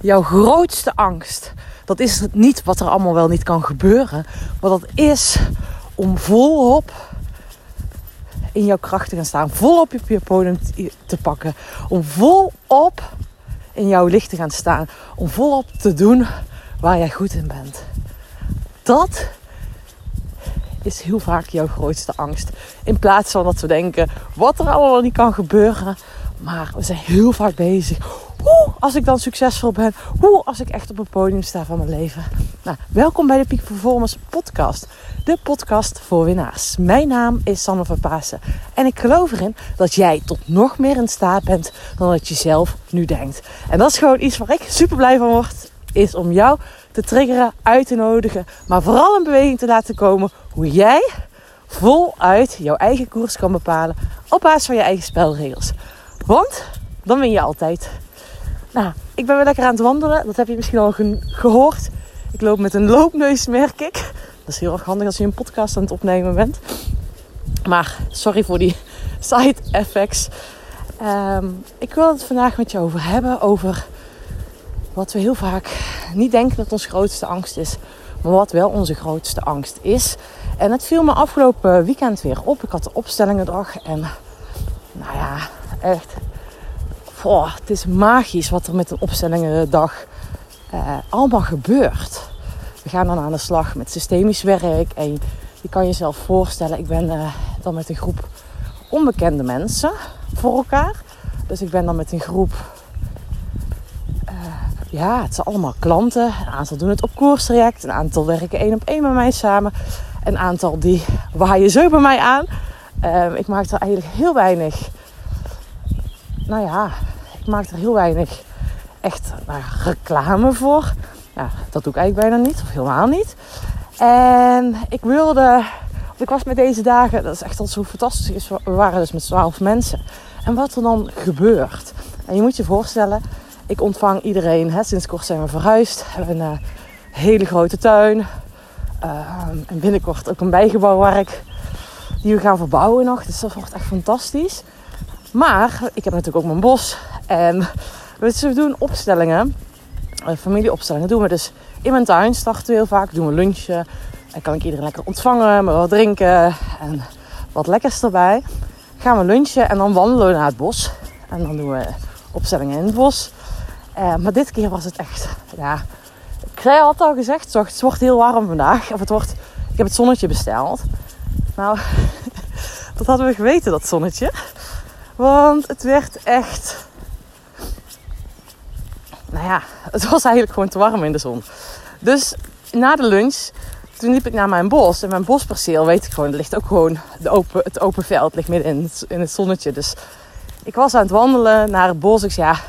jouw grootste angst, dat is niet wat er allemaal wel niet kan gebeuren. Maar dat is om volop in jouw kracht te gaan staan. Volop op je podium te pakken. Om volop in jouw licht te gaan staan. Om volop te doen waar jij goed in bent. Dat is heel vaak jouw grootste angst. In plaats van dat we denken wat er allemaal niet kan gebeuren. Maar we zijn heel vaak bezig. Als ik dan succesvol ben? Hoe als ik echt op het podium sta van mijn leven? Nou, welkom bij de Peak Performance Podcast. De podcast voor winnaars. Mijn naam is Sanne van Pasen. En ik geloof erin dat jij tot nog meer in staat bent dan dat je zelf nu denkt. En dat is gewoon iets waar ik super blij van word. Is om jou te triggeren, uit te nodigen. Maar vooral in beweging te laten komen hoe jij voluit jouw eigen koers kan bepalen. Op basis van je eigen spelregels. Want dan win je altijd. Nou, ik ben weer lekker aan het wandelen. Dat heb je misschien al gehoord. Ik loop met een loopneus, merk ik. Dat is heel erg handig als je een podcast aan het opnemen bent. Maar sorry voor die side effects. Ehm, ik wil het vandaag met je over hebben. Over wat we heel vaak niet denken dat ons grootste angst is. Maar wat wel onze grootste angst is. En het viel me afgelopen weekend weer op. Ik had de opstellingendag. En nou ja, echt oh, het is magisch wat er met een opstellingendag uh, allemaal gebeurt. We gaan dan aan de slag met systemisch werk. En je kan jezelf voorstellen, ik ben uh, dan met een groep onbekende mensen voor elkaar. Dus ik ben dan met een groep. Uh, ja, het zijn allemaal klanten. Een aantal doen het op koerstraject. Een aantal werken één op één met mij samen. Een aantal die waaien zo bij mij aan. ik maak er eigenlijk heel weinig nou ja, ik maak er heel weinig echt nou, reclame voor. Ja, dat doe ik eigenlijk bijna niet, of helemaal niet. En ik wilde, ik was met deze dagen, dat is echt al zo fantastisch. We waren dus met 12 mensen. En wat er dan gebeurt. En je moet je voorstellen, ik ontvang iedereen. Sinds kort zijn we verhuisd. We hebben een uh, hele grote tuin. Uh, en binnenkort ook een bijgebouw waar ik, die we gaan verbouwen nog. Dus dat wordt echt fantastisch. Maar ik heb natuurlijk ook mijn bos. En we doen opstellingen. Eh, familieopstellingen doen we dus in mijn tuin. Starten we heel vaak. Doen we lunchen. En kan ik iedereen lekker ontvangen. Met wat drinken. En wat lekkers erbij. Gaan we lunchen. En dan wandelen we naar het bos. En dan doen we opstellingen in het bos. Uh, maar dit keer was het echt... Ja, ik had al gezegd. Het wordt heel warm vandaag. Of het wordt... Ik heb het zonnetje besteld. Nou, dat hadden we geweten, dat zonnetje. Want het werd echt. Nou ja, het was eigenlijk gewoon te warm in de zon. Dus na de lunch, toen liep ik naar mijn bos. En mijn bosperceel, weet ik gewoon, ligt ook gewoon de open, het open veld, ligt midden in het, in het zonnetje. Dus ik was aan het wandelen naar het bos. Ik zei, ja,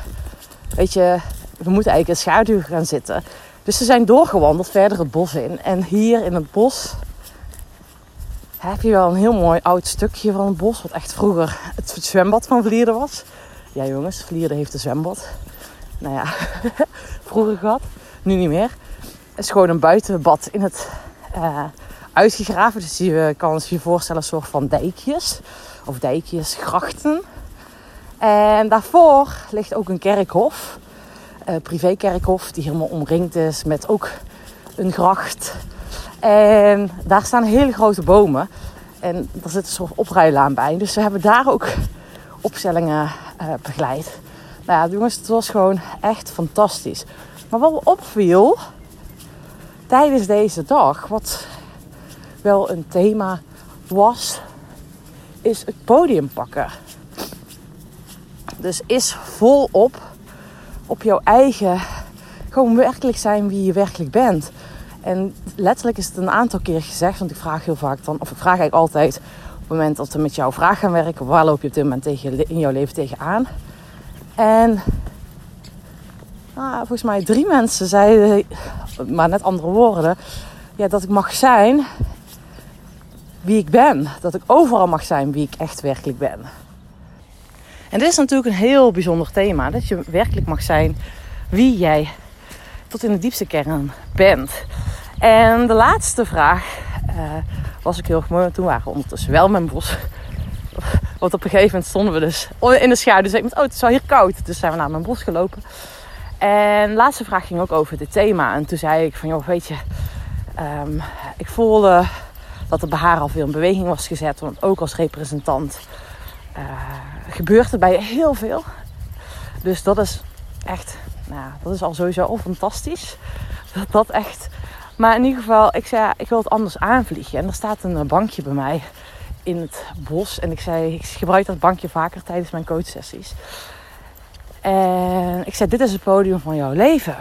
weet je, we moeten eigenlijk in schaduw gaan zitten. Dus ze zijn doorgewandeld verder het bos in. En hier in het bos heb je wel een heel mooi oud stukje van het bos. Wat echt vroeger het zwembad van Vlierde was. Ja jongens, Vlierde heeft een zwembad. Nou ja, vroeger gehad. Nu niet meer. Het is gewoon een buitenbad in het uh, uitgegraven. Dus je kan je voorstellen een soort van dijkjes. Of dijkjes, grachten. En daarvoor ligt ook een kerkhof. Uh, privékerkhof die helemaal omringd is met ook een gracht en daar staan hele grote bomen. En daar zit een soort oprijlaan bij. Dus we hebben daar ook opstellingen uh, begeleid. Nou ja, jongens, het was gewoon echt fantastisch. Maar wat me opviel tijdens deze dag, wat wel een thema was, is het podium pakken. Dus is volop op jouw eigen, gewoon werkelijk zijn wie je werkelijk bent. En letterlijk is het een aantal keer gezegd, want ik vraag heel vaak dan, of ik vraag eigenlijk altijd op het moment dat we met jouw vraag gaan werken, waar loop je op dit moment tegen, in jouw leven tegenaan? En nou, volgens mij drie mensen zeiden, maar net andere woorden, ja, dat ik mag zijn wie ik ben. Dat ik overal mag zijn wie ik echt werkelijk ben. En dit is natuurlijk een heel bijzonder thema. Dat je werkelijk mag zijn wie jij tot in de diepste kern bent. En de laatste vraag uh, was ik heel mooi. Toen waren we ondertussen wel met bos. Want op een gegeven moment stonden we dus in de schaduw. Dus ik met, oh het is wel hier koud. Dus zijn we naar mijn bos gelopen. En de laatste vraag ging ook over dit thema. En toen zei ik van, joh, weet je, ehm, ik voelde dat er bij haar al veel in beweging was gezet. Want ook als representant uh, gebeurt er bij heel veel. Dus dat is echt, nou, dat is al sowieso al fantastisch. Dat dat echt. Maar in ieder geval, ik zei, ik wil het anders aanvliegen. En er staat een bankje bij mij in het bos. En ik zei, ik gebruik dat bankje vaker tijdens mijn coachsessies. En ik zei, dit is het podium van jouw leven.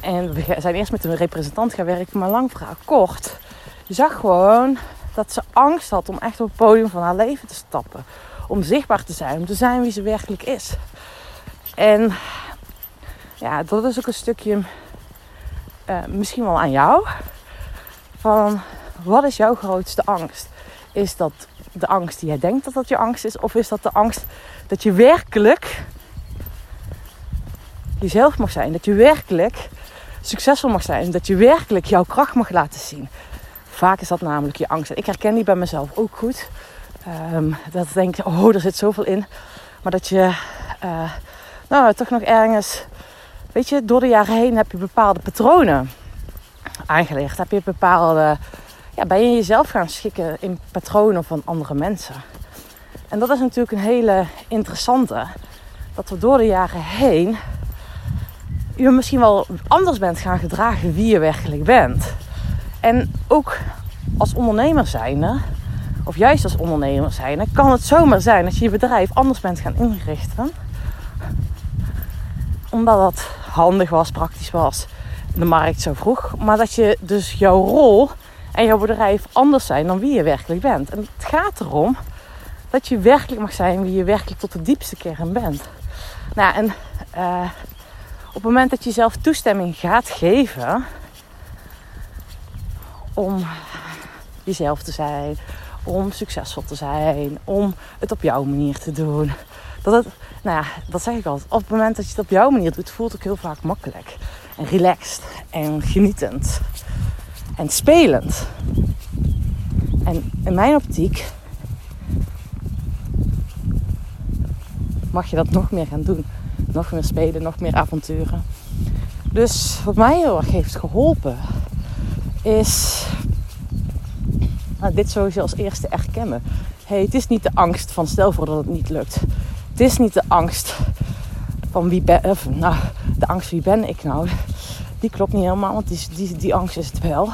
En we zijn eerst met een representant gaan werken, maar lang verhaal kort. Je zag gewoon dat ze angst had om echt op het podium van haar leven te stappen. Om zichtbaar te zijn, om te zijn wie ze werkelijk is. En ja, dat is ook een stukje uh, misschien wel aan jou. Van wat is jouw grootste angst? Is dat de angst die jij denkt dat dat je angst is? Of is dat de angst dat je werkelijk jezelf mag zijn? Dat je werkelijk succesvol mag zijn? Dat je werkelijk jouw kracht mag laten zien? Vaak is dat namelijk je angst. Ik herken die bij mezelf ook goed. Um, dat denk je, oh, er zit zoveel in. Maar dat je, uh, nou, toch nog ergens, weet je, door de jaren heen heb je bepaalde patronen aangeleerd. Heb je bepaalde ja, ben je jezelf gaan schikken in patronen van andere mensen. En dat is natuurlijk een hele interessante. Dat we door de jaren heen je misschien wel anders bent gaan gedragen wie je werkelijk bent. En ook als ondernemer zijnde, of juist als ondernemer zijnde, kan het zomaar zijn dat je je bedrijf anders bent gaan inrichten. Omdat dat handig was, praktisch was, de markt zo vroeg. Maar dat je dus jouw rol en jouw bedrijf anders zijn dan wie je werkelijk bent. En het gaat erom dat je werkelijk mag zijn wie je werkelijk tot de diepste kern bent. Nou, en uh, op het moment dat je zelf toestemming gaat geven om jezelf te zijn, om succesvol te zijn, om het op jouw manier te doen. Dat het, nou ja, dat zeg ik altijd. Op het moment dat je het op jouw manier doet, voelt het ook heel vaak makkelijk. En relaxed en genietend en spelend. En in mijn optiek mag je dat nog meer gaan doen. Nog meer spelen, nog meer avonturen. Dus wat mij heel erg heeft geholpen is nou, dit sowieso als eerste erkennen. Hey, het is niet de angst van stel voor dat het niet lukt. Het is niet de angst van wie ben, nou, de angst wie ben ik nou die klopt niet helemaal, want die, die, die angst is het wel.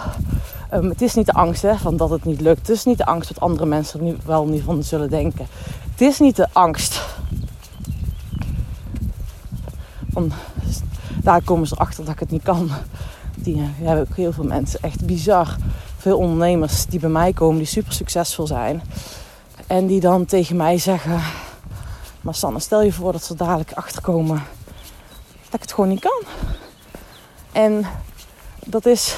Um, het is niet de angst hè, van dat het niet lukt. Het is niet de angst wat andere mensen nu wel niet van zullen denken. Het is niet de angst van daar komen ze erachter dat ik het niet kan. Die hebben ook heel veel mensen, echt bizar. Veel ondernemers die bij mij komen, die super succesvol zijn. En die dan tegen mij zeggen: Maar Sanne, stel je voor dat ze dadelijk achterkomen dat ik het gewoon niet kan. En dat is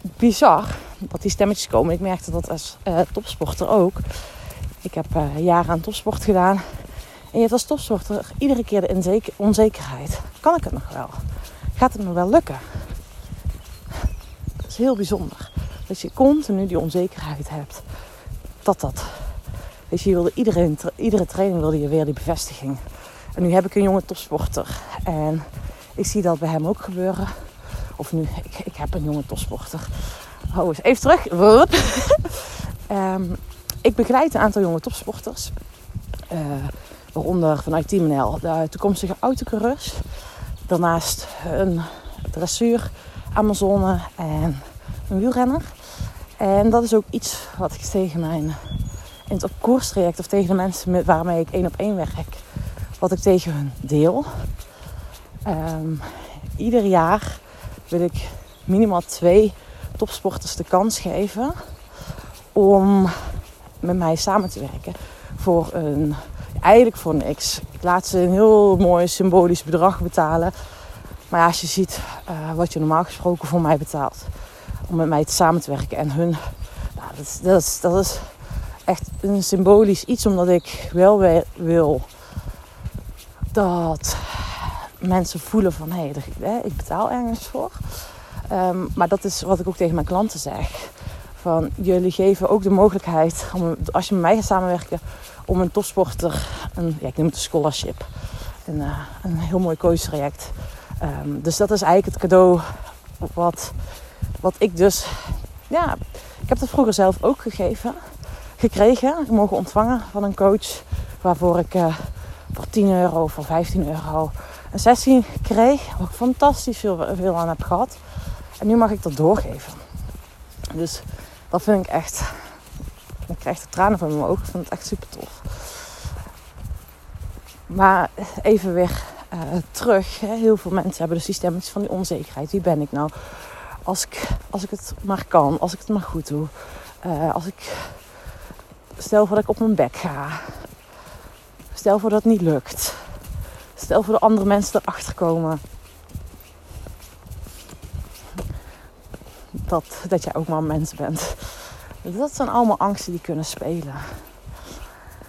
bizar dat die stemmetjes komen. Ik merkte dat als uh, topsporter ook. Ik heb uh, jaren aan topsport gedaan. En je hebt als topsporter iedere keer de onzekerheid. Kan ik het nog wel? Gaat het me wel lukken? Dat is heel bijzonder. Dat je continu die onzekerheid hebt. Dat dat. Weet je, wilde iedereen, iedere training wilde je weer die bevestiging. En nu heb ik een jonge topsporter. En ik zie dat bij hem ook gebeuren. Of nu, ik, heb een jonge topsporter. Oh, eens even terug. um, ik begeleid een aantal jonge topsporters. Uh, waaronder vanuit Team NL de toekomstige autocoureurs. Daarnaast een dressuur, Amazone en een wielrenner. En dat is ook iets wat ik tegen mijn in het koerstraject of tegen de mensen met, waarmee ik één op één werk, wat ik tegen hun deel. Um, ieder jaar wil ik minimaal twee topsporters de kans geven om met mij samen te werken voor een eigenlijk voor niks. Ik laat ze een heel mooi symbolisch bedrag betalen. Maar ja, als je ziet uh, wat je normaal gesproken voor mij betaalt om met mij samen te werken en hun, nou, dat, dat, dat is echt een symbolisch iets omdat ik wel wil dat mensen voelen van hé, hey, ik betaal ergens voor. Um, maar dat is wat ik ook tegen mijn klanten zeg. Van jullie geven ook de mogelijkheid om, als je met mij gaat samenwerken, om een topsporter, een, ja, ik noem het een scholarship, een, uh, een heel mooi coachtraject. Um, dus dat is eigenlijk het cadeau wat, wat ik dus... Ja, ik heb dat vroeger zelf ook gegeven, gekregen, mogen ontvangen van een coach. Waarvoor ik uh, voor 10 euro, voor 15 euro een sessie kreeg. Waar ik fantastisch veel, veel aan heb gehad. En nu mag ik dat doorgeven. Dus dat vind ik echt. Ik krijg de tranen van mijn ogen. Ik vind het echt super tof. Maar even weer uh, terug. Hè. Heel veel mensen hebben de systemen van die onzekerheid. Wie ben ik nou? Als ik, als ik het maar kan. Als ik het maar goed doe. Uh, als ik. Stel voor dat ik op mijn bek ga. Stel voor dat het niet lukt. Stel voor dat andere mensen erachter komen. Dat, dat jij ook maar een mens bent. Dat zijn allemaal angsten die kunnen spelen.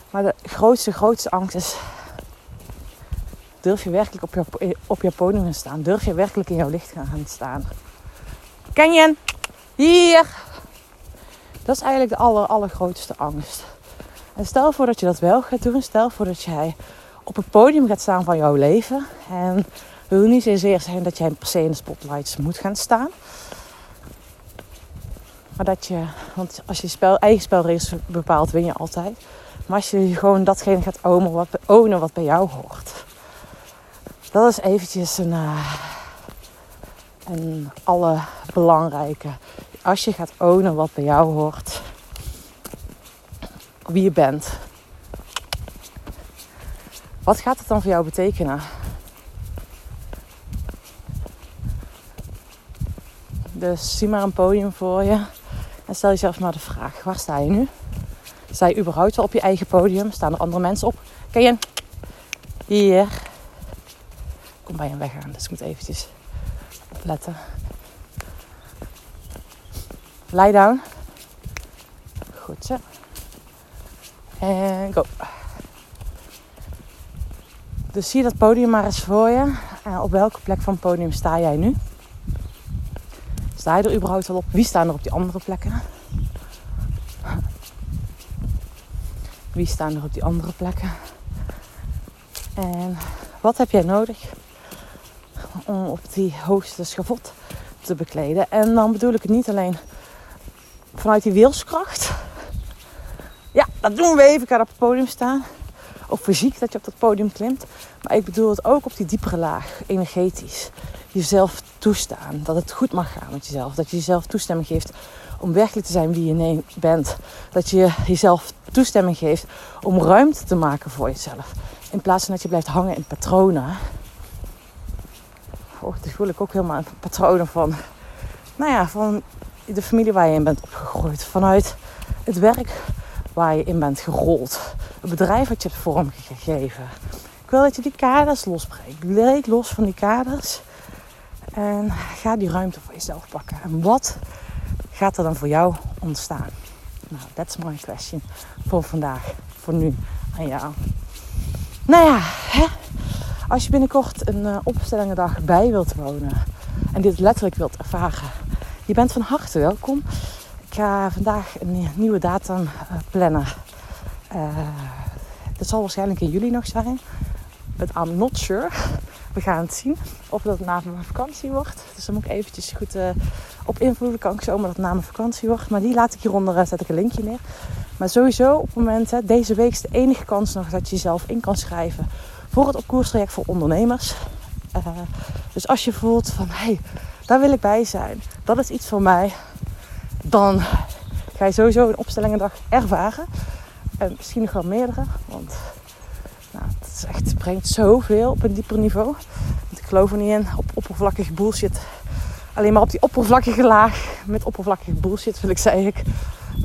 Maar de grootste, grootste angst is... Durf je werkelijk op je, op je podium te staan? Durf je werkelijk in jouw licht gaan staan? Kenjen, hier! Dat is eigenlijk de aller, allergrootste angst. En stel voor dat je dat wel gaat doen. Stel voor dat jij op het podium gaat staan van jouw leven. En het wil niet zozeer zijn dat jij per se in de spotlights moet gaan staan. Maar dat je, want als je spel, eigen spelregels bepaalt, win je altijd. Maar als je gewoon datgene gaat ownen wat, ownen wat bij jou hoort. Dat is eventjes een, uh, een allerbelangrijke. Als je gaat ownen wat bij jou hoort. Wie je bent. Wat gaat het dan voor jou betekenen? Dus zie maar een podium voor je. En stel jezelf maar de vraag: waar sta je nu? Sta je überhaupt wel op je eigen podium? Staan er andere mensen op? Ken je? Hier. Kom bij hem weggaan, dus ik moet eventjes opletten. Lie down. Goed zo. En go. Dus zie dat podium maar eens voor je. Op welke plek van het podium sta jij nu? Sta je er überhaupt wel op? Wie staan er op die andere plekken? Wie staan er op die andere plekken? En wat heb jij nodig om op die hoogste schavot te bekleden? En dan bedoel ik het niet alleen vanuit die wilskracht. Ja, dat doen we even. Ga op het podium staan. Of fysiek dat je op dat podium klimt. Maar ik bedoel het ook op die diepere laag, energetisch jezelf toestaan. Dat het goed mag gaan met jezelf. Dat je jezelf toestemming geeft om werkelijk te zijn wie je bent. Dat je jezelf toestemming geeft om ruimte te maken voor jezelf. In plaats van dat je blijft hangen in patronen. Oh, dat voel ik ook helemaal in patronen van, nou ja, van de familie waar je in bent opgegroeid. Vanuit het werk waar je in bent gerold. Het bedrijf wat je hebt vormgegeven. Ik wil dat je die kaders losbreekt. Breek los van die kaders. En ga die ruimte voor jezelf pakken. En wat gaat er dan voor jou ontstaan? Nou, that's my question voor vandaag. Voor nu aan jou. Nou ja, hè? als je binnenkort een uh, opstellingendag bij wilt wonen. En dit letterlijk wilt ervaren. Je bent van harte welkom. Ik ga vandaag een nieuwe datum uh, plannen. Uh, dat zal waarschijnlijk in juli nog zijn. But I'm not sure we gaan het zien of dat na mijn vakantie wordt. Dus dan moet ik eventjes goed uh, op invloeden. Kan ik dat het na mijn vakantie wordt. Maar die laat ik hieronder, uh, zet ik een linkje neer. Maar sowieso op het moment, deze week is de enige kans nog dat je jezelf in kan schrijven voor het opkoerstraject voor ondernemers. Dus als je voelt van, hey, daar wil ik bij zijn. Dat is iets voor mij. Dan ga je sowieso een opstellingendag ervaren. En misschien nog wel meerdere. Want nou, het, is echt, het brengt zoveel op een dieper niveau. Want ik geloof er niet in op oppervlakkige bullshit. Alleen maar op die oppervlakkige laag, met oppervlakkige bullshit wil ik zeggen,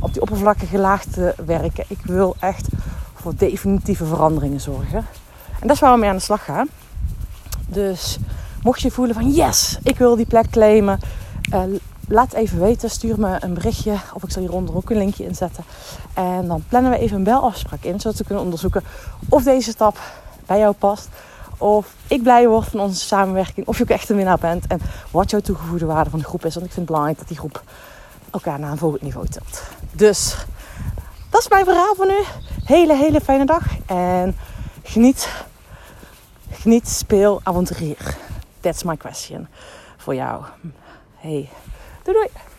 op die oppervlakkige laag te werken. Ik wil echt voor definitieve veranderingen zorgen. En dat is waar we mee aan de slag gaan. Dus mocht je voelen van yes, ik wil die plek claimen. Uh, laat even weten, stuur me een berichtje. Of ik zal hieronder ook een linkje inzetten. En dan plannen we even een belafspraak in. Zodat we kunnen onderzoeken of deze stap bij jou past. Of ik blij word van onze samenwerking. Of je ook echt een winnaar bent. En wat jouw toegevoegde waarde van de groep is. Want ik vind het belangrijk dat die groep elkaar naar een volgend niveau tilt. Dus dat is mijn verhaal voor nu. Hele, hele fijne dag. En geniet. Geniet, speel, avonturier. That's my question voor jou. Hey, doei doei!